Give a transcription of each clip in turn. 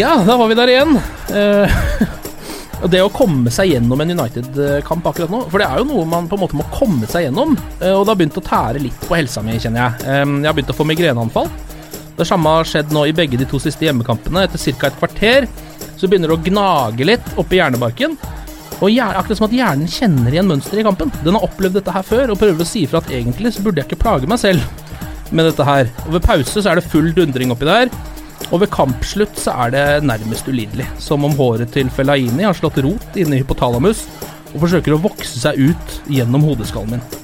Ja, da var vi der igjen. Og det å komme seg gjennom en United-kamp akkurat nå For det er jo noe man på en måte må komme seg gjennom. eh, og det har begynt å tære litt på helsa mi, kjenner jeg. Eh, jeg har begynt å få migreneanfall. Det samme har skjedd nå i begge de to siste hjemmekampene. Etter ca. et kvarter så begynner det å gnage litt oppi hjernebarken. Og akkurat som at hjernen kjenner igjen mønsteret i kampen. Den har opplevd dette her før og prøver å si ifra at egentlig så burde jeg ikke plage meg selv med dette her. Og ved pause så er det full dundring oppi der. Og ved kampslutt så er det nærmest ulidelig. Som om håret til Fellaini har slått rot inne i hypotalamus og forsøker å vokse seg ut gjennom hodeskallen min.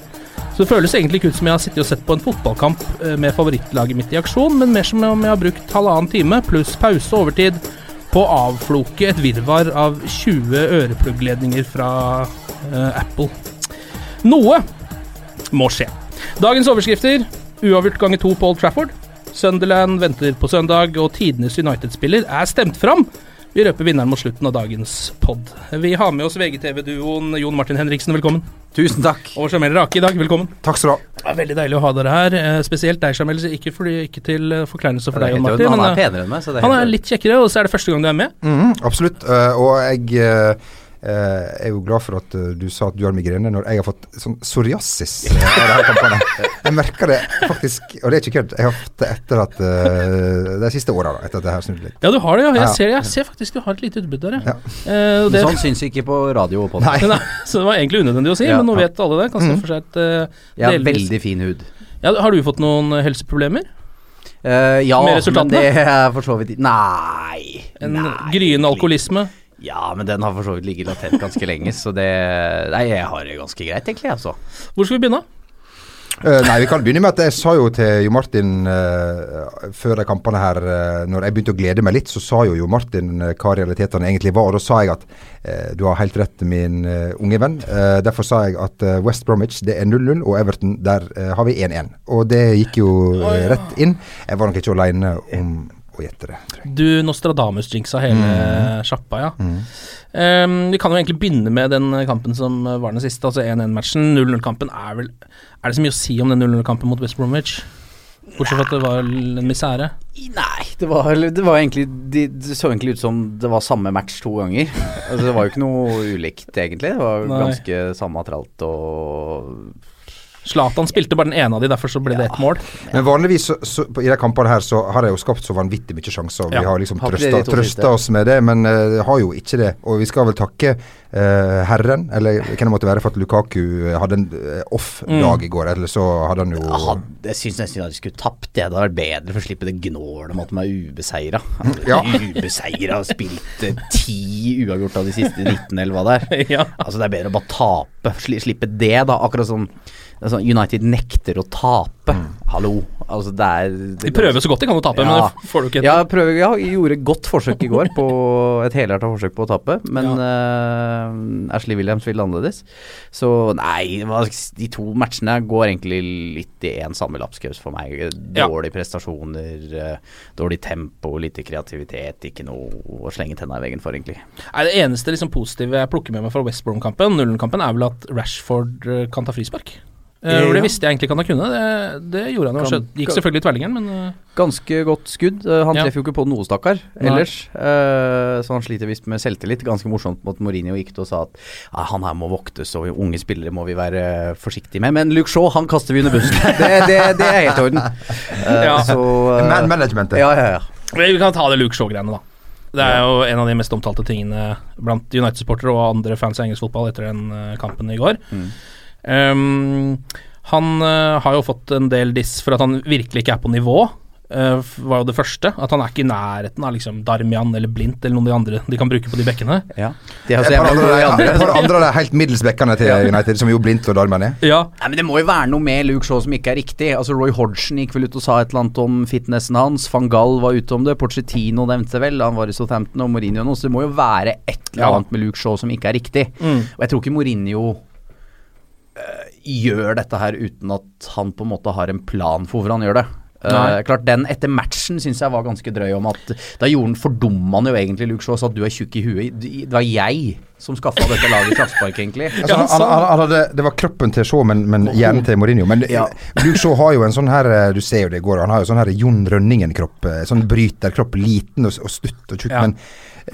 Så det føles egentlig ikke ut som jeg har sittet og sett på en fotballkamp eh, med favorittlaget mitt i aksjon, men mer som om jeg har brukt halvannen time pluss pause og overtid på å avfloke et virvar av 20 ørepluggledninger fra uh, Apple. Noe må skje. Dagens overskrifter. Uavgjort ganger to på Old Trafford. Sunderland venter på søndag, og tidenes United-spiller er stemt fram. Vi røper vinneren mot slutten av dagens pod. Vi har med oss VGTV-duoen Jon Martin Henriksen, velkommen. Tusen takk. Og Jamel Rake i dag, velkommen. Takk skal du ha. Det er veldig deilig å ha dere her. eh, Spesielt deg, Jamel. Ikke, fordi, ikke til eh, forkleinelse for deg, Jon Martin. han men, er eh, penere enn meg, så det er han er litt kjekkere, og så er det første gang du er med. Mm, Absolutt. og jeg eh, eh, er jo glad for at eh, du sa at du har migrene, når jeg har fått sånn psoriasis eh. Jeg merker det faktisk, og det er ikke kødd. Jeg har fått det etter at eh, de siste åra, etter at det her snudde litt. Ja, du har det, ja. Jeg, ser, jeg ser faktisk du har et lite utbrudd der, ja. Uh, det, Sånn syns ikke på radio og podkast. Så det var egentlig unødvendig å si, Ja. men nå vet alle det. Kan se for seg et uh, Jeg har veldig fin hud. ja, Har du fått noen eh, helseproblemer? Uh, ja, men det er for så vidt Nei. En nei, gryende alkoholisme? Ja, men den har for så vidt ligget latent ganske lenge, så det Nei, jeg har det ganske greit, egentlig, altså. Hvor skal vi begynne? Uh, nei, vi kan begynne med at jeg sa jo til Jo Martin uh, før de kampene her, uh, når jeg begynte å glede meg litt, så sa jo Jo Martin uh, hva realitetene egentlig var. Og da sa jeg at du har helt rett, min unge venn. Derfor sa jeg at West Bromwich det er 0-0, og Everton der har vi 1-1. Og det gikk jo rett inn. Jeg var nok ikke aleine om å gjette det. Du Nostradamus-jinxa hele sjappa, ja. Ehm, vi kan jo egentlig begynne med den kampen som var den siste, altså 1-1-matchen. 0-0-kampen er vel Er det så mye å si om den 0-0-kampen mot West Bromwich? Bortsett fra at det var en misere. Nei, det var, det var egentlig det, det så egentlig ut som det var samme match to ganger. Altså, det var jo ikke noe ulikt, egentlig. Det var Nei. ganske samme tralt og Zlatan spilte bare den ene av de, derfor så ble det ett mål. Men vanligvis så, så, i de kampene her så har de jo skapt så vanvittig mye sjanser. og Ja. Vi har liksom det trøsta, trøsta oss med det, men uh, har jo ikke det. Og vi skal vel takke uh, herren, eller hvem det måtte være, for at Lukaku eh, hadde en off-dag i går. Eller så hadde han jo Jeg, syns nesten at de skulle tapt. Det hadde vært bedre for å slippe det gnålet om at de er ubeseira. Ja. Ubeseira og spilt ti uavgjort av de siste 19, eller hva det er. ja. Altså Det er bedre å bare tape. Slippe det, da. Akkurat som det sånn, United nekter å tape. Hallo. Altså, det er det De prøver så godt de kan å tape, men det får du ikke Ja, prøver, ja, jeg gjorde et godt forsøk i går på et helhjerta forsøk på å tape, men eh, Ashley Williams ville annerledes. Så nei, de to matchene går egentlig litt i én samme lapskaus for meg. Ja. Dårlige prestasjoner, eh, dårlig tempo, lite kreativitet. Ikke noe å slenge tenna i veggen for, egentlig. Nei, Det eneste liksom positive jeg plukker med meg fra West Brom-kampen, 0-kampen, er vel at Rashford eh, kan ta frispark. Eh. Det visste jeg egentlig ikke han kunne. Det, det gjorde han. jo. Gikk selvfølgelig i tverlingeren, men eh, Ganske godt skudd. Eh, han Ja. treffer jo ikke på noe, stakkar, ellers. Eh, så han sliter visst med selvtillit. Ganske morsomt mot Mourinho gikk til og sa at ah, han her må voktes, og unge spillere må vi være forsiktige med. Men Luke Shaw, han kaster vi under bussen. det, det, det er helt i orden. Eh, Ja. Så eh, Man managementet. Ja, ja, ja. vi kan ta det Luke Shaw-greiene, da. Det er jo en av de mest omtalte tingene blant United-supportere og andre fans av engelsk fotball etter den eh, kampen i går. Mm. Um, han uh, har jo fått en del diss for at han virkelig ikke er på nivå. uh, var jo det første. At han er ikke i nærheten av liksom Darmian eller Blindt eller noen av de andre de kan bruke på de bekkene. ja. De jo Et så par jævla andre, de andre. et andre de helt middels bekkene til United, som jo Blindt og Darmian er. Ja, Nei, men Det må jo være noe med Luke Shaw som ikke er riktig. Altså Roy Hodgson gikk vel ut og sa et eller annet om fitnessen hans. Van Gall var ute om det. Pochettino nevnte vel. Han var i Southampton og Mourinho nå. Så det må jo være et eller Ja. annet med Luke Shaw som ikke er riktig. Mm. Og jeg tror ikke Mourinho gjør dette her uten at han på en måte har en plan for hvorfor han gjør det. Uh, klart Den etter matchen syns jeg var ganske drøy om at da gjorde han fordumma han jo egentlig Luke Shaw og sa at du er tjukk i huet. Det var jeg som skaffa dette laget straffespark, egentlig. Altså, han, han, han, han hadde, det var kroppen til Shaw, men, men hjernen til Mourinho. Men Ja. Luke Shaw har jo en sånn her eh, Du ser jo det i går, han har jo sånn her Jon Rønningen-kropp. eh, Sånn bryterkropp. Liten og, og stutt og tjukk. Ja. Men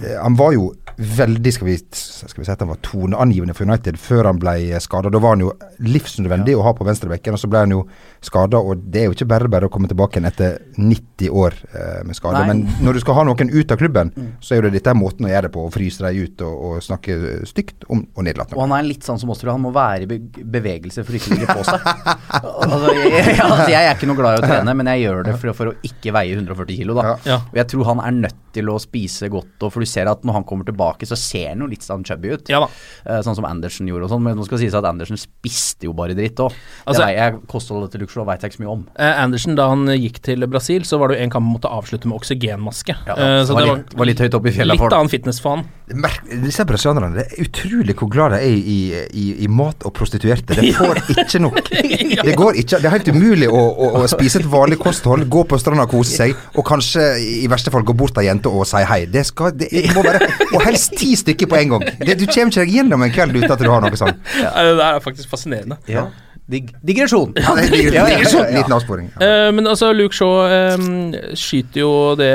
uh, han var jo veldig Skal vi, skal vi si at han var toneangivende for United før han ble skada. Da var han jo livsnødvendig å ha på venstrebekken, og så ble han jo skada. Og det er jo ikke bare bare å komme tilbake igjen etter 90 år eh, med skade. Men når du skal ha noen ut av klubben, så er jo det dette måten å gjøre det på. Å fryse dem ut og, og snakke stygt om, og nedlatende. Og han er litt sånn som oss, tror jeg. Han må være i bevegelse for ikke å ligge på seg. altså, jeg, jeg, altså, jeg er ikke noe glad i å trene, men jeg gjør det for, for å ikke veie 140 kilo, da. Ja. Ja. Og jeg tror han er nødt til å spise godt, og for du ser at når han kommer tilbake, så ser han jo litt sånn chubby ut. ja da. Eh, sånn som Andersen gjorde og sånn. Men nå skal det sies at Andersen spiste jo bare dritt òg. Altså- kostholdet til Shaw veit jeg ikke så mye om. Eh, Andersen, da han gikk til Brasil, så var det jo en kamp han måtte avslutte med oksygenmaske. Ja, Eh, så var litt- var litt høyt oppe i fjellet for Litt annen fitness for han. Merk- Disse brasilianerne, det er utrolig hvor glad de er i, i, i mat og prostituerte. De får ikke nok. Det går ikke, det er helt umulig å, å, å spise et vanlig kosthold, gå på stranda og kose seg, og kanskje i verste fall gå bort til ei jente og si hei. Det, skal, det, må være Og helst ti stykker på en gang. Det, du kommer ikke deg gjennom en kveld uten at du har noe sånt. Ja, Det er faktisk fascinerende. Ja. Dig digresjon. Ja, det digresjon. Liten avsporing. Ja. Uh, men altså, Luke Shaw um, skyter jo det,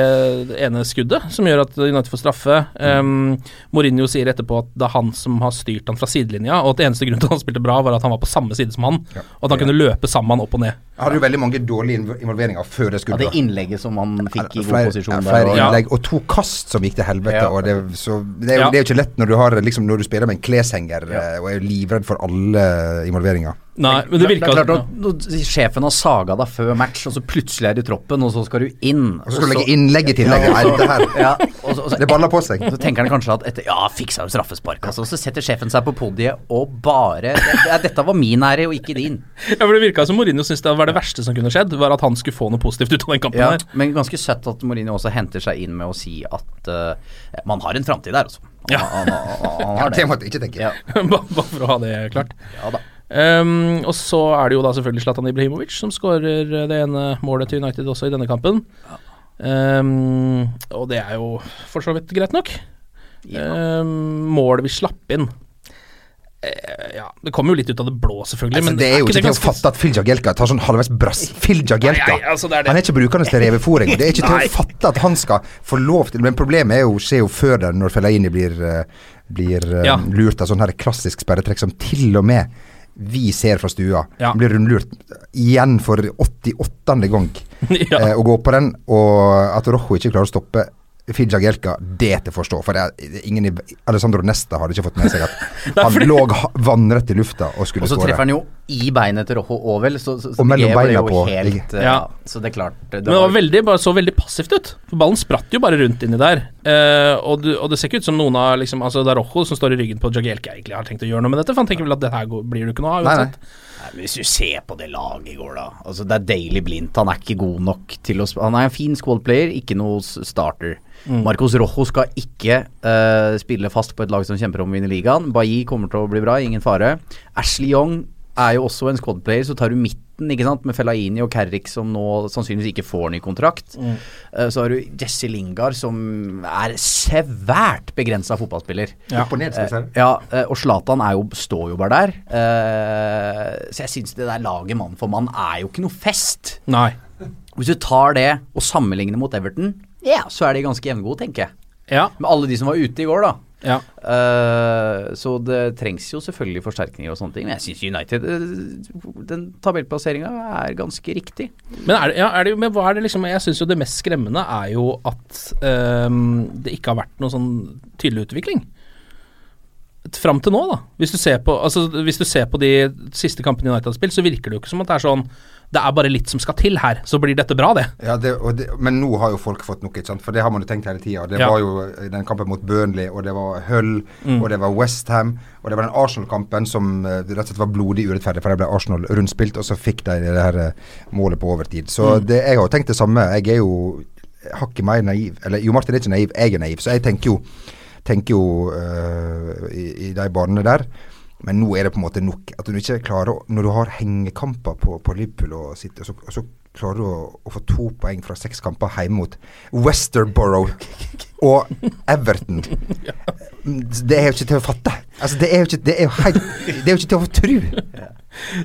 det ene skuddet, som gjør at United får straffe. Um, Mourinho sier etterpå at det er han som har styrt han fra sidelinja, og at eneste grunn til at han spilte bra, var at han var på samme side som han, og at han kunne løpe sammen han opp og ned. Jeg hadde jo veldig mange dårlige involveringer før det Ja, skuddet. det innlegget som han fikk i god posisjon ja, flere innlegg og to kast som gikk til helvete. Ja. Og det, så det, er jo, Ja. det er jo ikke lett når du, har, liksom, når du spiller med en kleshenger eh, og er livredd for alle involveringer. Nei, men det virka klart at Sjefen har saga deg før match, og så plutselig er du i troppen, og så skal du inn. Og så skal du legge innlegg i tillegg. Ja, og så, og så, Det baller på seg. så tenker han kanskje at etter, Ja, fiksa jo straffespark, altså. Og så setter sjefen seg på podiet og bare det, Dette var min ære, og ikke din. Ja, for Det virka som Mourinho syntes det var det verste som kunne skjedd, var at han skulle få noe positivt ut av den kampen Ja, her. men ganske søtt at Mourinho også henter seg inn med å si at uh, man har en framtid der, altså. Han, Ja. han, han, han har Det det. måtte jeg ikke tenke. Ja, Bare bare for å ha det klart. ja da. Um, og så er det jo da selvfølgelig Zlatan Ibrahimovic som skårer det ene målet til United også i denne kampen. Um, og det er jo for så vidt greit nok. Um, målet vi slapp inn uh, Ja, det kommer jo litt ut av det blå, selvfølgelig. Altså, men det er jo ikke til å fatte at Phil Jagielka tar sånn halvveis brass. Nei, altså, det det. Han er ikke brukende til revefòring. Det er ikke til å fatte at han skal få lov til Men problemet er jo, skjer jo før det, når Fellaini blir, eh, blir eh, Ja. lurt av sånn her klassisk sperretrekk som til og med vi ser fra stua. Ja. Blir rundlurt igjen for 88. gang ja. eh, å gå på den, og at Rojo ikke klarer å stoppe Phil Gjelka det til å forstå. For det er, ingen i Alessandro Nesta hadde ikke fått med seg at han fordi- lå vannrett i lufta og skulle Og så skåre. treffer han jo i beinet til Rojo Ovel. Så, så, så Og mellom beina jo på, Helt, eh, Ja. Så det er klart det Men det var veldig, bare så veldig passivt ut. For Ballen spratt jo bare rundt inni der. Eh, og, du, og det ser ikke ut som noen av liksom, Altså Det er Rojo som står i ryggen på Jagielka egentlig har tenkt å gjøre noe med dette. For han tenker vel at det her går, blir det ikke noe av Nei, nei. Nei, men Hvis du ser på det laget i går, da. Altså Det er Daily Blindt. Han er ikke god nok til å Han er en fin squad-player, ikke noe starter. Mm. Marcos Rojo skal ikke uh, spille fast på et lag som kjemper om å vinne ligaen. Bailly kommer til å bli bra, ingen fare. Ashley Young er jo også en squad-player, så tar du midten ikke sant, med Fellaini og Kerrik som nå sannsynligvis ikke får ny kontrakt. Mm. Eh, så har du Jesse Lingard som er svært begrensa fotballspiller. Ja. Opp og ned, skal jeg si. Eh, ja, eh, og Zlatan er jo, står jo bare der. Eh, så jeg syns det der laget mann for mann er jo ikke noe fest. Nei. Hvis du tar det og sammenligner mot Everton, ja, så er de ganske jevngode, tenker jeg. Ja. Med alle de som var ute i går, da. Ja. Uh, så det trengs jo selvfølgelig forsterkninger og sånne ting. Men jeg syns United eh, Den tabellplasseringa er ganske riktig. Men, er det, ja, er det, men hva er det liksom Jeg syns jo det mest skremmende er jo at um, det ikke har vært noen sånn tydelig utvikling. Fram til nå, da. Hvis du, ser på, altså, hvis du ser på de siste kampene United har spilt, så virker det jo ikke som at det er sånn Det er bare litt som skal til her, så blir dette bra, det. Ja, det, det, men nå har jo folk fått nok, ikke sant? for det har man jo tenkt hele tida. Det Ja. var jo den kampen mot Burnley, og det var Hull, Mm. og det var Westham, og det var den Arsenal-kampen som eh, rett og slett var blodig urettferdig, for der ble Arsenal rundspilt, og så fikk de det her eh, målet på overtid. Så Mm. det, jeg har jo tenkt det samme. Jeg er jo hakket mer naiv. Eller Jo Martin er ikke naiv, jeg er naiv, så jeg tenker jo, tenker jo uh, i, i de banene der. Men nå er det på en måte nok. At du ikke klarer å, Når du har hengekamper på, på Liverpool og sitter, så, så klarer du å, å få to poeng fra seks kamper hjemme mot Westerborough og Everton. Det er jo ikke til å fatte. Altså, det er jo ikke, det er jo helt, det er jo ikke til å tro.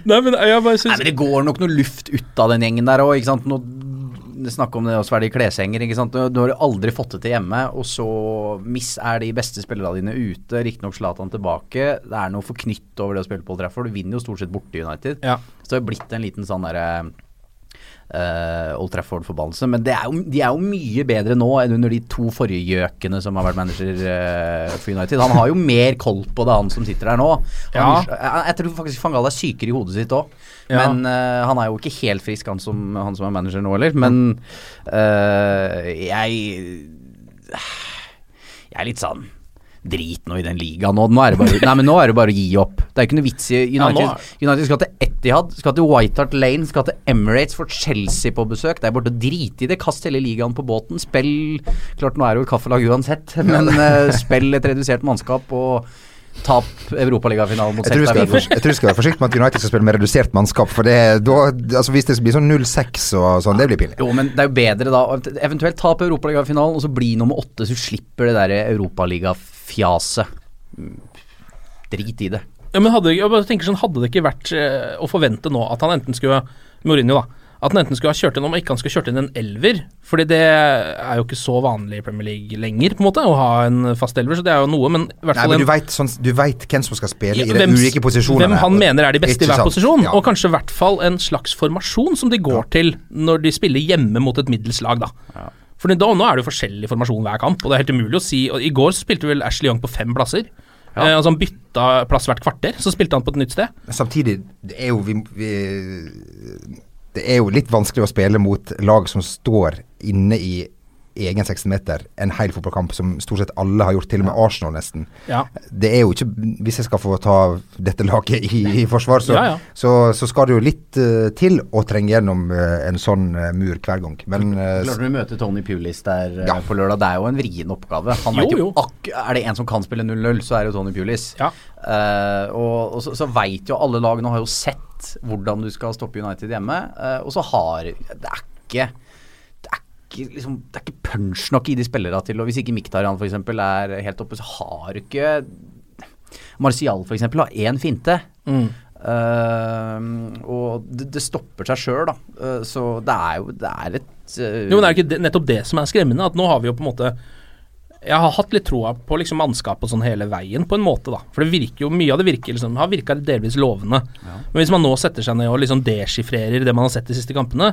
Nei, men jeg bare synes Nei, men det går nok noe luft ut av den gjengen der òg. Nå Snakk om det å svelge kleshenger. ikke sant? Du, du har aldri fått det til hjemme, og så miss er de beste spillerne dine ute. Riktignok Zlatan tilbake. Det er noe forknytt over det å spille på Old Trafford. Du vinner jo stort sett borte i United. Ja. Så det har blitt en liten sånn derre eh, Old Trafford-forbannelse. Men det er jo, de er jo mye bedre nå enn under de to forrige gjøkene som har vært manager uh, for United. Han har jo mer koll på det, han som sitter der nå. Han, jeg, jeg tror faktisk Fangal er sykere i hodet sitt òg. Ja. Men uh, han er jo ikke helt frisk, han som, han som er manager nå heller. Men eh, jeg Jeg er litt sånn Drit nå i den ligaen nå. Nå er det bare, nei, men nå er det bare å gi opp. Det er ikke noe vits i Ja, United. United skal til Etihad, skal til White Hart Lane, skal til Emirates, får Chelsea på besøk. Det er bare å drite i det. Kast hele ligaen på båten. Spill Klart nå er det jo et kaffelag uansett, men uh, spill et redusert mannskap og tap Europaligafinalen mot Celta Vigo. jeg tror vi skal være forsiktig med at United skal spille med redusert mannskap. For det, da, altså hvis det blir sånn 0-6 og sånn, det blir pinlig. Jo, men det er jo bedre da Eventuelt tap Europaligafinalen, og så bli nummer åtte, så du slipper det der Europaligafjaset. Mm, Drit i det. Ja, men hadde, jeg bare tenker sånn, hadde det ikke vært eh, å forvente nå at han enten skulle Mourinho da At han enten skulle ha kjørt inn om ikke han skulle kjørt inn en elver. Fordi det er jo ikke så vanlig i Premier League lenger, på en måte, å ha en fast elver. Så det er jo noe, men i hvert Nei, men du vet, sånn, hvem som skal spille Ja, i de hvem- ulike posisjonene. Hvem han mener er de beste i hver sant? posisjon, Ja. og kanskje i hvert fall en slags formasjon som de går til når de spiller hjemme mot et middels lag, da. For da, nå er det jo forskjellig formasjon hver kamp, og det er helt umulig å si. Og I går spilte vel Ashley Young på fem plasser. Eh, altså Han bytta plass hvert kvarter, så spilte han på et nytt sted. Men samtidig, det er jo vi, vi, Det er jo litt vanskelig å spille mot lag som står inne i egen 16-meter en hel fotballkamp, som stort sett alle har gjort, til og med Arsenal nesten. Ja. Det er jo ikke Hvis jeg skal få ta dette laget i, i forsvar, så, Ja, ja. Så, så skal det jo litt uh, til å trenge gjennom uh, en sånn uh, mur hver gang. Men Klart når du møter Tony Pulis der Ja. på lørdag, det er jo en vrien oppgave. Han Jo, jo, Er det en som kan spille 0-0, så er det jo Tony Pulis. Ja. Eh, og, og så, så veit jo alle lagene, har jo sett hvordan du skal stoppe United hjemme, eh, og så har Det er ikke ikke, liksom, det er ikke punch nok i de spillerne til og Hvis ikke Miktarian f.eks. er helt oppe, så har du ikke Martial f.eks. har én finte. Mm. Uh, og det, det stopper seg sjøl, da. Uh, så det er jo Det er et uh, Jo, men det er ikke det, nettopp det som er skremmende? At nå har vi jo på en måte Jeg har hatt litt troa på liksom mannskapet sånn hele veien, på en måte, da. For det virker jo, mye av det virker liksom, har virka delvis lovende. Men hvis man nå setter seg ned og liksom deschiffrerer det man har sett de siste kampene,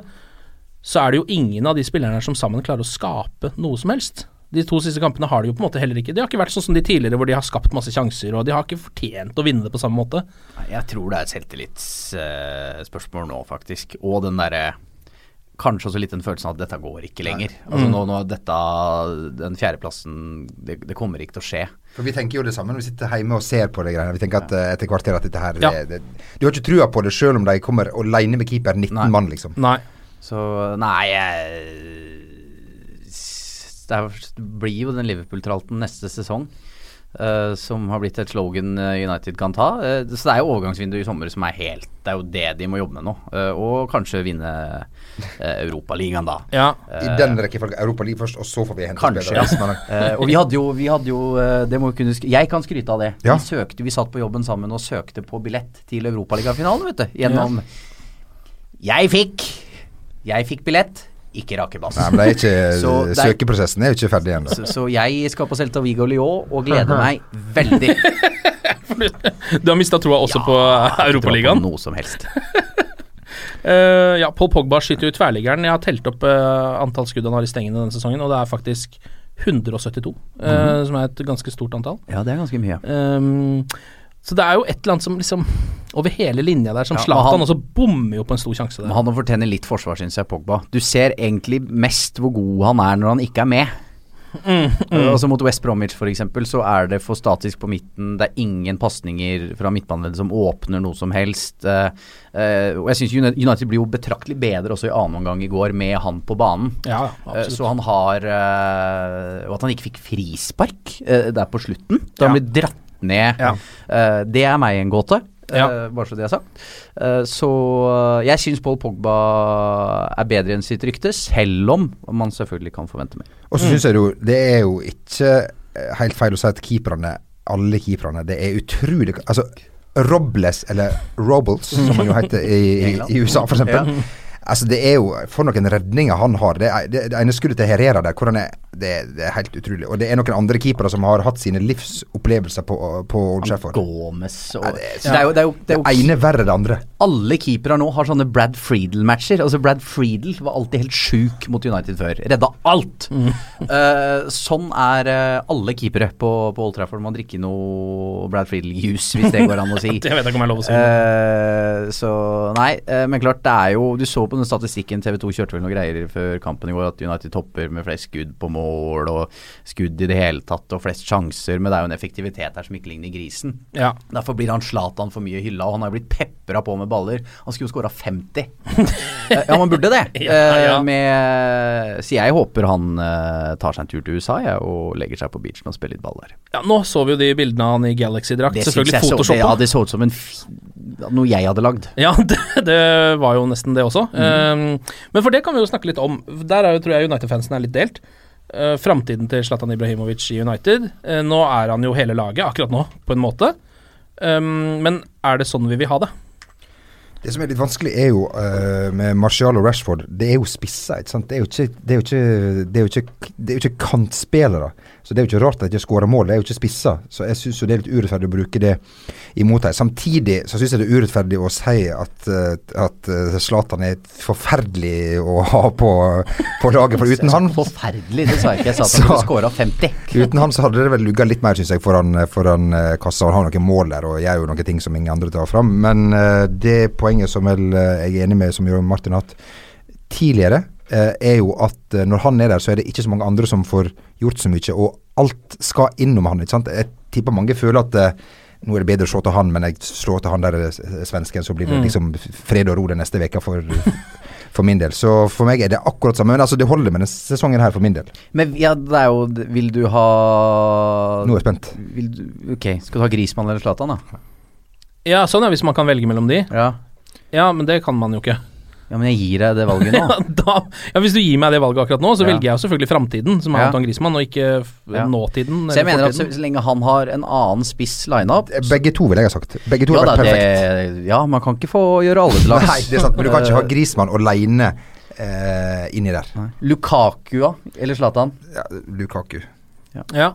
så er det jo ingen av de spillerne her som sammen klarer å skape noe som helst. De to siste kampene har de jo på en måte heller ikke. De har ikke vært sånn som de tidligere, hvor de har skapt masse sjanser, og de har ikke fortjent å vinne det på samme måte. Jeg tror det er et selvtillitsspørsmål nå, faktisk. Og den derre kanskje også litt den følelsen av at dette går ikke lenger. Altså Mm. nå, nå dette, Den fjerdeplassen, det, det kommer ikke til å skje. For Vi tenker jo det samme når vi sitter hjemme og ser på det greiene. Vi tenker at ja. etter kvarter at dette her Ja. det, det, Du har ikke trua på det sjøl om de kommer aleine med keeper 19 mann, liksom. Nei. Så nei Det blir jo den Liverpool-tralten neste sesong. Uh, som har blitt et slogan eh, United kan ta. Uh, så det er jo overgangsvinduet i sommer som er helt Det er jo det de må jobbe med nå. Uh, og kanskje vinne uh, Europaligaen, da. Ja. I den rekkefølgen. Europa League først, og så får vi hente Kanskje, spillere. ja. Eh, og vi hadde jo, vi hadde jo Det må vi kunne sk Jeg kan skryte av det. Ja. Vi søkte, vi satt på jobben sammen og søkte på billett til Europaligafinalen, vet du. Gjennom Jeg fikk Jeg fikk billett, ikke Rakebass. Nei, men det er ikke, Så det Søkeprosessen er jo ikke ferdig ennå. så, så jeg skal på Celta Vigo Lyon og gleder meg veldig. Du har mista troa også på Europaligaen? Noe som helst. uh, ja, Paul Pogba skyter jo i tverrliggeren. Jeg har telt opp uh, antall skudd han har i stengene denne sesongen, og det er faktisk 172, mm -hmm. uh, som er et ganske stort antall. Ja, det er ganske mye. Ehm, så det er jo et eller annet som liksom Over hele linja der som Ja, Zlatan han- også bommer jo på en stor sjanse der. Han fortjener litt forsvar, syns jeg, Pogba. Du ser egentlig mest hvor god han er når han ikke er med. Mm, mm. Uh, altså Mot West Bromwich for eksempel, så er det for statisk på midten. Det er ingen pasninger fra midtbaneleddet som åpner noe som helst. Uh, uh, og jeg syns United blir jo betraktelig bedre også i annen omgang i går med han på banen. Ja, Uh, så han har Og at han ikke fikk frispark der på slutten, da han Ja. ble dratt ned. Ja. Uh, det er meg en gåte. Ja. Uh, bare så det er sagt. Uh, så uh, jeg syns Paul Pogba er bedre enn sitt rykte, selv om man selvfølgelig kan forvente mer. Og så syns jeg jo det er jo ikke eh, helt feil å si at keeperne, alle keeperne, det er utrolig Altså Robles, eller Robles, som han jo heter i, i, i USA f.eks. Altså Det er jo For noen redninger han har. Det, er, det, det ene skuddet til Herrera der, hvordan er, det, det er helt utrolig. Og det er noen andre keepere som har hatt sine livsopplevelser på, på Old Trafford. Gomez og Ja, det, er, Så det er jo, det er jo, det er jo det ene verre det andre. Alle keepere nå har sånne Brad Friedel-matcher. Altså Brad Friedel var alltid helt sjuk mot United før. Redda alt! Eh, sånn er eh, alle keepere på, på Old Trafford. Man drikker noe Brad Friedel-juice, hvis det går an å si. Det vet jeg ikke om jeg er lov å si. Uh, så nei, uh, men klart det er jo Du så på den statistikken TV 2 kjørte vel noen greier før kampen i går, at United topper med flest skudd på mål og skudd i det hele tatt, og flest sjanser, men det er jo en effektivitet her som ikke ligner grisen. Ja. Derfor blir han Zlatan for mye hylla, og han har jo blitt pepra på med baller. Han skulle jo skåra 50. Eh, ja, man burde det. Ja, ja. Eh, med, så jeg håper han eh, tar seg en tur til USA jeg, og legger seg på beachen og spiller litt ball der. Ja, nå så vi jo de bildene av han i Galaxy-drakt. Selvfølgelig photoshoppa. ja, det så ut som en noe jeg hadde lagd. Ja, det, det var jo nesten det også. Um, men for det kan vi jo snakke litt om. Der er jo, tror jeg United-fansen er litt delt. Uh, Framtiden til Zlatan Ibrahimovic i United. Uh, nå er han jo hele laget, akkurat nå, på en måte. Um, men er det sånn vi vil ha det? Det som er litt vanskelig, er jo uh, med Martial og Rashford Det er jo spisser, ikke sant. Det er jo ikke, det er jo ikke, det er jo ikke, det er jo ikke kantspillere. Så det er jo ikke rart at de ikke skårer mål. Det er jo ikke spisser. Så jeg syns det er litt urettferdig å bruke det imot dem. Samtidig så syns jeg det er urettferdig å si at, eh, at eh, Zlatan er forferdelig å ha på, på laget. For uten han Forferdelig, det sa jeg ikke. Jeg sa at han skulle skåra 50. Uten han så hadde det vel lugga litt mer, syns jeg, foran, foran kassa. Han har noen mål der og gjør jo noen ting som ingen andre tar fram. Men det poenget som vel eh, jeg er enig med, som Jørgen Martin hatt tidligere, eh, er jo at eh, når han er der, så er det ikke så mange andre som får gjort så mye. Og alt skal innom han. ikke sant? Jeg tipper mange føler at eh, nå er det bedre å slå til han, men jeg slår til han der svensken, så blir det Mm. liksom fred og ro den neste veka for, for min del. Så for meg er det akkurat samme. Men altså, det holder med denne sesongen her for min del. Men ja, det er jo Vil du ha Nå er jeg spent. Vil du, ok, skal du ha Grismann eller Zlatan, da? Ja, sånn ja, hvis man kan velge mellom de. Ja. Ja, men det kan man jo ikke. ja, men jeg gir deg det valget nå. da, ja, Hvis du gir meg det valget akkurat nå, så Ja. velger jeg jo selvfølgelig framtiden, som er Ja. Anton Grismann, og ikke Ja. nåtiden. Så jeg mener mener at så, så lenge han har en annen spiss lineup Begge to, vil jeg ha sagt. Begge to ja, har da, vært perfekt. det, ja, man kan ikke få gjøre alle til lags. Nei, det er sant, men du kan ikke ha Eh, Grismann aleine eh, inni der. Lukaku, ja? Eller Zlatan? Ja, Lukaku. Ja.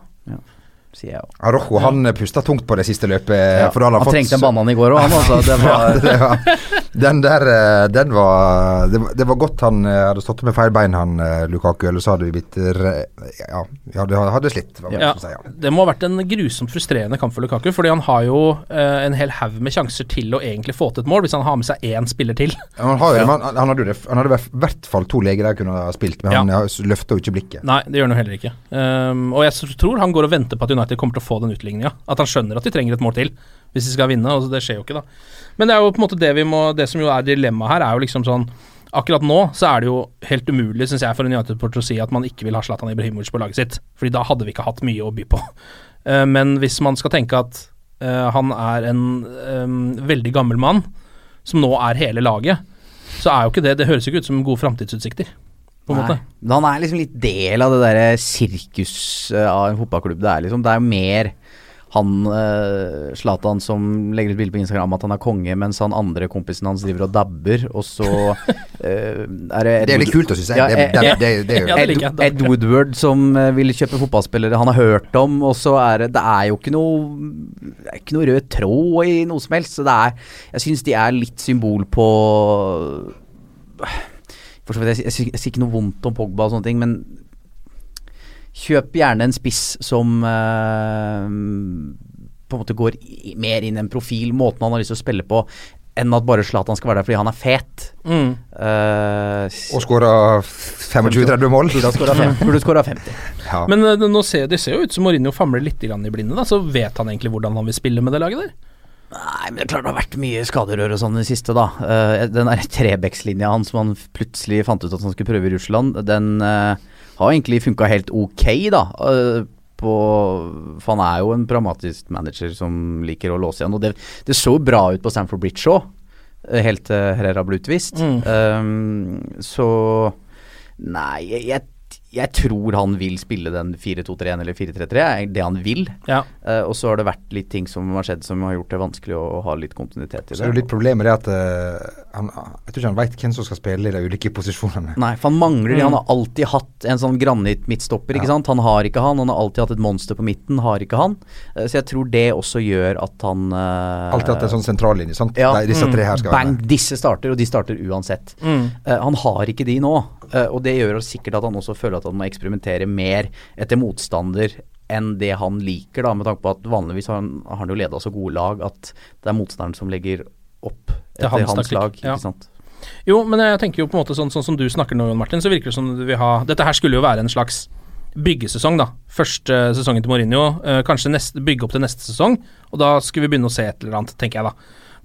Sier jeg òg. Arrojo han pusta tungt på det siste løpet. Ja, for da hadde han fått trengte en banan i går òg, han altså. Det var, Ja, det var, den der eh, Den var Det, var- det var godt han eh, hadde stått med feil bein, han Lukaku. Eller så hadde vi blitt Ja, vi hadde, hadde slitt. Ja, si, ja. Det må ha vært en grusomt frustrerende kamp for Lukaku, fordi han har jo eh, en hel haug med sjanser til å egentlig få til et mål, hvis han har med seg én spiller til. Han, har jo, Ja. han, han hadde jo det Han hadde i hvert fall to leger der kunne ha spilt, men han løfta jo ikke blikket. Nei, det gjør han jo heller ikke. Um, og jeg tror han går og venter på at United kommer til å få den utligninga. At han skjønner at de trenger et mål til hvis de skal vinne, Altså, det skjer jo ikke, da. Men det er jo på en måte det vi må Det som jo er dilemmaet her, er jo liksom sånn Akkurat nå så er det jo helt umulig, syns jeg, for en United-porter å si at man ikke vil ha Zlatan Ibrahimovic på laget sitt. Fordi da hadde vi ikke hatt mye å by på. Uh, men hvis man skal tenke at uh, han er en um, veldig gammel mann, som nå er hele laget, så er jo ikke det Det høres jo ikke ut som gode framtidsutsikter, på en måte. Men han er liksom litt del av det derre sirkus eh, av en fotballklubb. Det er liksom Det er jo mer han eh, Zlatan som legger ut bilde på Instagram at han er konge, mens han andre kompisen hans driver og dabber, og så eh, er det Det er litt kult å synes jeg. Ja, Det- det- det- det jo- Ja, det Ed. Ed Woodward som vil kjøpe fotballspillere han har hørt om, og så er det Det er jo ikke noe er ikke noe rød tråd i noe som helst. Så det er Jeg syns de er litt symbol på For så vidt, jeg, jeg, jeg sier ikke noe vondt om Pogba og sånne ting, men kjøp gjerne en spiss som uh, på en måte går i, mer inn i en profil, måten han har lyst til å spille på, enn at bare Zlatan skal være der fordi han er fet. Mm. Uh, Og skåra 25-30 mål. Burde skåra fem- 50. Ja. Men uh, nå ser, det ser jo ut som Mourinho famler litt i blinde, da. Så vet han egentlig hvordan han vil spille med det laget der? Nei, men det er klart det har vært mye skaderør og sånn i det siste, da. Eh, den der trebekslinja hans som han plutselig fant ut at han skulle prøve i Russland, den eh, har egentlig funka helt ok, da. Eh, på, for han er jo en pragmatisk manager som liker å låse igjen. Og det, det så bra ut på Stamford Bridge òg, helt til Herrera ble utvist. Um, så Nei, jeg, jeg, jeg tror han vil spille den 4-2-3-1 eller 4-3-3, er det han vil. Ja. Uh, og så har det vært litt ting som har skjedd som har gjort det vanskelig å, å ha litt kontinuitet i Så er det litt problemet det at uh, han, Jeg tror ikke han veit hvem som skal spille i de ulike posisjonene. Nei, for han mangler det. Mm. Han har alltid hatt en sånn granitt-midtstopper, ikke Ja. sant. Han har ikke han. Han har alltid hatt et monster på midten, har ikke han. Uh, så jeg tror det også gjør at han uh, Alltid hatt en sånn sentrallinje. sant? Ja. Der disse tre her skal Bang, være med. disse starter, og de starter uansett. Mm. Eh, han har ikke de nå, og det gjør sikkert at han også føler at han må eksperimentere mer etter motstander enn det han liker, da, med tanke på at vanligvis har han, har han jo leda så gode lag at det er motstanderen som legger opp etter hans hans, lag. lag. ja. Ikke sant? Jo, men jeg tenker jo på en måte sånn, sånn som du snakker nå, Jon Martin, så virker det som du vil ha Dette her skulle jo være en slags byggesesong, da. Første sesongen til Mourinho. Eh, kanskje neste, bygge opp til neste sesong, og da skulle vi begynne å se et eller annet, tenker jeg da.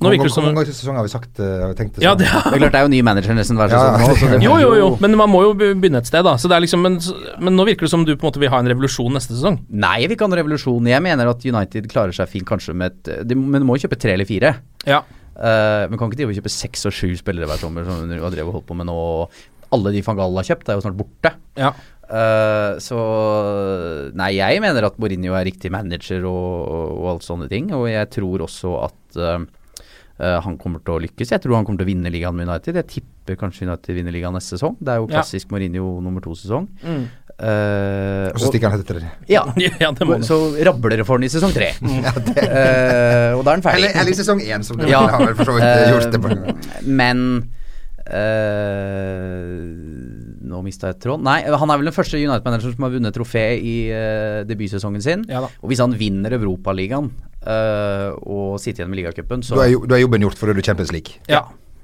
Nå Hvor virker det hvor som mange ganger i sesongen har vi sagt eh, har vi tenkt det Ja, sånn? ja. Det er klart det er jo ny manager nesten hver Ja, sesong nå. Så det Jo, jo, jo, men man må jo begynne et sted, da. Så det er liksom, men, men nå virker det som du på en måte vil ha en revolusjon neste sesong. Nei, jeg vil ikke ha en revolusjon. Jeg mener at United klarer seg fint kanskje med et de, Men de må jo kjøpe tre eller fire. Ja. Uh, men kan ikke de og kjøpe seks og sju spillere hver sommer, som du har drevet holdt på med nå. Alle de Fangal har kjøpt, er jo snart borte. Ja. Uh, så Nei, jeg mener at Mourinho er riktig manager og, og alt sånne ting. Og jeg tror også at eh, han kommer til å lykkes. Jeg tror han kommer til å vinne ligaen med United. Jeg tipper kanskje United vinner ligaen neste sesong. Det er jo Ja. klassisk Mourinho nummer to-sesong. Mm. Uh, Og så stikker han etter det. ja, ja, det må så rabler det for han i sesong tre. Eh, og da er han ferdig. Eller, eller i sesong én, som du Ja. har vel for så vidt eh, gjort det. på Eh, Men Uh, Nå mista jeg tråden. Nei, han er vel den første United-manageren som har vunnet trofé i uh, debutsesongen sin. Ja og hvis han vinner Europaligaen uh, og sitte igjen med ligacupen, Du, du er jobben gjort, for da er du Champions League. Ja.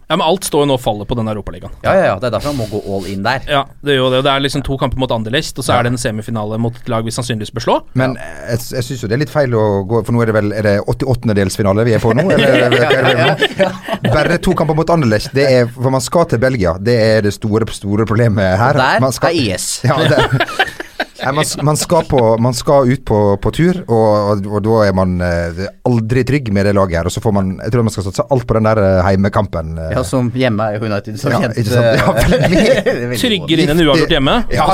ja, men alt står jo nå og faller på den Europaligaen. ja, ja, ja, det er derfor han må gå all in der. Ja, det gjør jo det. og Det er liksom to kamper mot Anderlecht, og så er det en semifinale mot et lag vi sannsynligvis bør slå. Men jeg, jeg syns jo det er litt feil å gå For nå er det vel Er det 88-delsfinale vi er på nå? Eller, er det nå? Bare to kamper mot Anderlecht. Det er For man skal til Belgia. Det er det store, store problemet her. Der man skal, er IS. Ja, det, Nei, man, man, skal på, man skal ut på, på tur, og, og, og da er man eh, aldri trygg med det laget her. Og så får man Jeg tror man skal satse alt på den der eh, heimekampen. eh. Ja, som hjemme er United som Ja, kjent. Ja, eh, veldig. det er veldig Trygger inn enn uavgjort hjemme. Ja,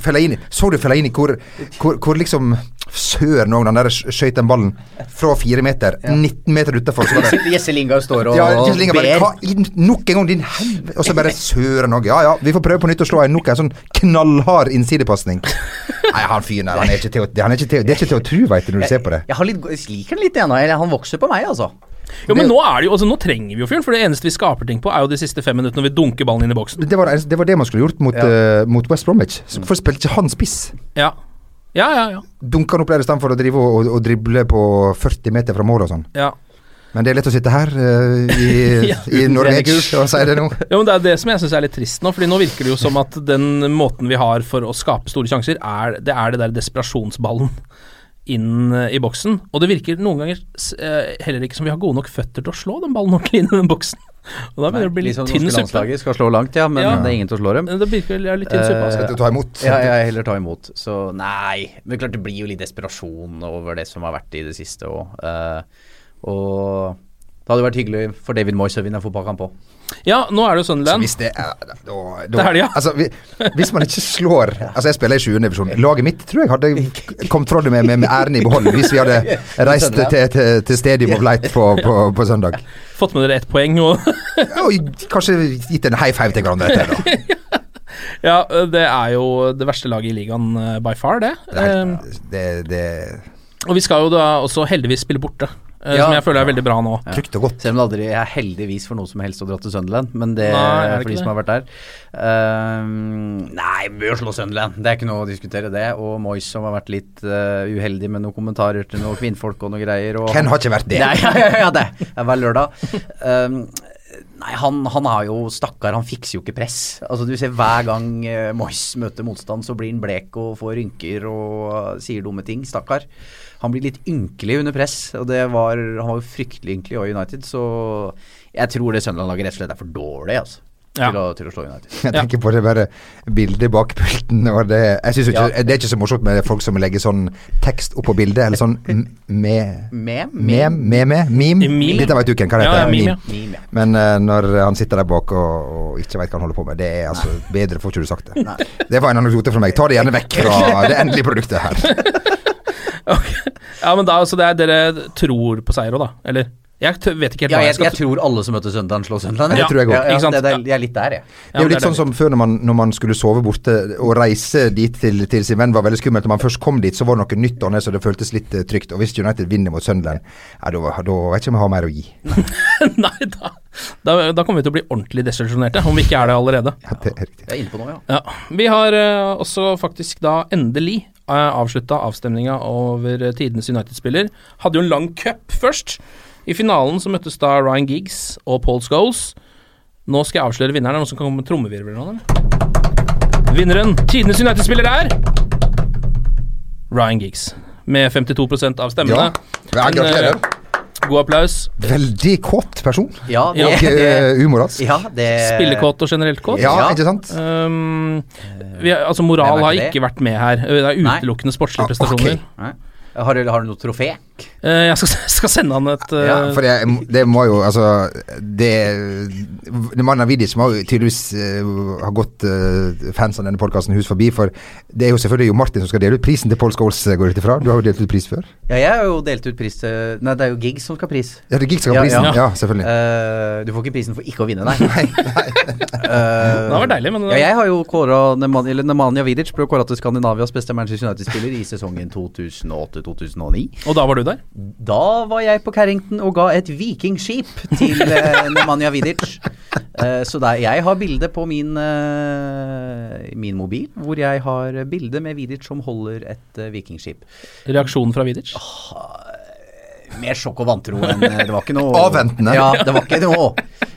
Fellaini. Så du Fellaini hvor, hvor, hvor liksom Søren òg, den der skøyt den ballen fra fire meter, 19 meter utafor. Jesse Lingard står og Ja, Linga bare ber. hva, Nok en gang, din helvete Og så bare søren òg. Ja ja, vi får prøve på nytt å slå en nok en sånn knallhard klar innsidepasning. Nei, han fyren der, han er ikke til å, han er ikke til, det er ikke til å tro, veit du, når du ser på det. Jeg, har litt, jeg liker den litt ennå. Han vokser på meg, altså. Jo, men nå er det jo altså, Nå trenger vi jo fyren, for det eneste vi skaper ting på, er jo de siste fem minuttene når vi dunker ballen inn i boksen. Det var det, det, var det man skulle gjort mot, eh, mot West Bromwich. Hvorfor spilte ikke han spiss? Ja. Ja, ja, ja. Dunka han opp der i stedet for å drive og, og drible på 40 meter fra mål og sånn. ja. Men det er lett å sitte her uh, i, Ja. i Norwich og si det nå. Ja, men Det er det som jeg syns er litt trist nå. Fordi nå virker det jo som at den måten vi har for å skape store sjanser, er det er det der desperasjonsballen inn eh, i boksen. Og det virker noen ganger eh, heller ikke som vi har gode nok føtter til å slå den ballen ordentlig inn i den boksen. Og da begynner det å bli litt Liksom tynn suppe. landslaget skal slå langt, ja, men Ja. det er ingen til å slå dem. Det virker jeg er litt tynn suppe. Altså. Skal du ta imot? Ja, jeg heller ta imot. Så nei. Men klart det blir jo litt desperasjon over det som har vært i det siste òg. Og det hadde vært hyggelig for David Moyes å vinne fotballkamp òg. Ja, nå er det Sunderland. hvis det er da, da, Det ja. altså, Hvis man ikke slår Altså, jeg spiller i 7. divisjon. Laget mitt tror jeg hadde kommet fra det med, med, med æren i behold hvis vi hadde reist til, til, til Stadium of Light på, på, på søndag. Fått med dere ett poeng. Og Og kanskje gitt en high five til hverandre etter, da. ja, det er jo det verste laget i ligaen eh, by far, det. Det, er Eh, det, det og vi skal jo da også heldigvis spille borte, Ja. som jeg føler er veldig bra nå. Ja. trygt og godt. Selv om det aldri er heldigvis for noe som helst å dra til Sunderland, men det Nei, er det for de som har vært der. Uh, nei, vi bør slå Sunderland. Det er ikke noe å diskutere, det. Og Moyes som har vært litt uh, uheldig med noen kommentarer til noen kvinnfolk og noe greier. Og Ken har ikke vært det. Nei, ja, ja, ja, det er hver lørdag. Um, nei, han, han har jo Stakkar, han fikser jo ikke press. Altså Du ser hver gang uh, Moyes møter motstand, så blir han blek og får rynker og uh, sier dumme ting. Stakkar. Han blir litt ynkelig under press, og det var, han var jo fryktelig ynkelig i United, så jeg tror det Sunderland-laget rett og slett er for dårlig, altså. Ja. Til, å, til å slå United. Jeg tenker på det bare bildet bak pulten. Og det, jeg synes ikke, det er ikke så morsomt med folk som legger sånn tekst oppå bildet, eller sånn med med, meme. Meme. Dette vet du hvem, hva det Ja, heter. ja, meme, ja. Meme. Men uh, når han sitter der bak og, og ikke vet hva han holder på med, det er altså bedre får ikke du sagt det. Det var en anekdote fra meg. Ta det gjerne vekk fra det endelige produktet her. Ok. Ja, men da, så det er dere tror på seier òg, da? Eller? Jeg t vet ikke helt Ja, hva jeg, jeg skal jeg tror alle som møter Sunderland, slår Sunderland. Det tror jeg også. Ja, ja, Ikke det, det, er- jeg er litt der, jeg. Det er jo litt sånn som før når man, når man skulle sove borte og reise dit til, til sin venn var veldig skummelt. Når man først kom dit, så var det noe nytt og så det føltes litt eh, trygt. Og hvis United vinner mot Sunderland, ja, da, da vet jeg ikke om jeg har mer å gi. Nei, da, da, da kommer vi til å bli ordentlig desillusjonerte, om vi ikke er det allerede. Ja, det er riktig. Jeg er inne på noe, ja. Ja. Vi har uh, også faktisk da endelig avslutta avstemninga over eh, tidenes United-spiller. Hadde jo en lang cup først. I finalen så møttes da Ryan Giggs og Paul Scholes. Nå skal jeg avsløre vinneren. Er noen som kan komme med nå, eller? Vinneren, tidenes United-spiller, er Ryan Giggs. Med 52% av stemmene. Ja, gratulerer. Eh, God applaus. Veldig kåt person. Ja, det, Og det, eh, umoralsk. ja, det Spillekåt og generelt kåt. Ja, ikke sant? Um, vi, altså Moral har ikke vært med her. Det er utelukkende sportslige prestasjoner. Ah, okay. Har du, har du noe trofé? Eh, jeg skal, skal sende han et eh, Ja, for det, det må jo Altså Det, det Mannen Vidic må jo tydeligvis eh, ha gått uh, fans av denne podkasten hus forbi. For det er jo selvfølgelig jo Martin som skal dele ut prisen til Paul Scholes, går jeg ut ifra. Du har jo delt ut pris før. Ja, jeg har jo delt ut pris til Nei, det er jo Giggs som skal ha pris. Ja, det er Gig som skal ha Ja, prisen. ja. Ja, selvfølgelig. Uh, du får ikke prisen for ikke å vinne, nei. Nei, nei. Det hadde vært deilig, men ja, jeg har jo kåra Neman, Nemanja Vidic ble kåra til Skandinavias beste Manchester United-spiller i sesongen 2008-2009. Og da var du der? Da var jeg på Carrington og ga et vikingskip til uh, Nemanja Vidic. Uh, så der, jeg har bilde på min, uh, min mobil, hvor jeg har bilde med Vidic som holder et vikingskip. Reaksjonen fra Vidic? Mer sjokk og vantro enn Det var ikke noe Avventende. Ja, det var ikke noe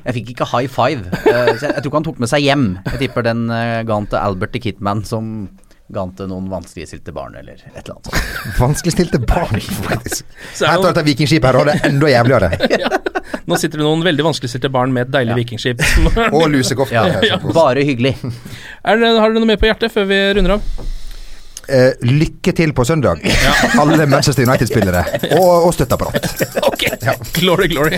Jeg fikk ikke high five. Jeg, jeg tror ikke han tok med seg hjem. Jeg tipper den uh, ga han til Albert the Kitman, som ga han til noen vanskeligstilte barn, eller et eller annet. sånt. Vanskeligstilte barn, faktisk. Så er det tar dette vikingskipet her, og det er enda jævligere. Nå sitter det noen veldig vanskeligstilte barn med et deilig Ja. vikingskip. Og lusekofte. Ja, bare hyggelig. Er det, har dere noe mer på hjertet før vi runder av? Eh, lykke til på søndag, alle Manchester United-spillere. Og, og støtteapparat. Ok, glory, glory.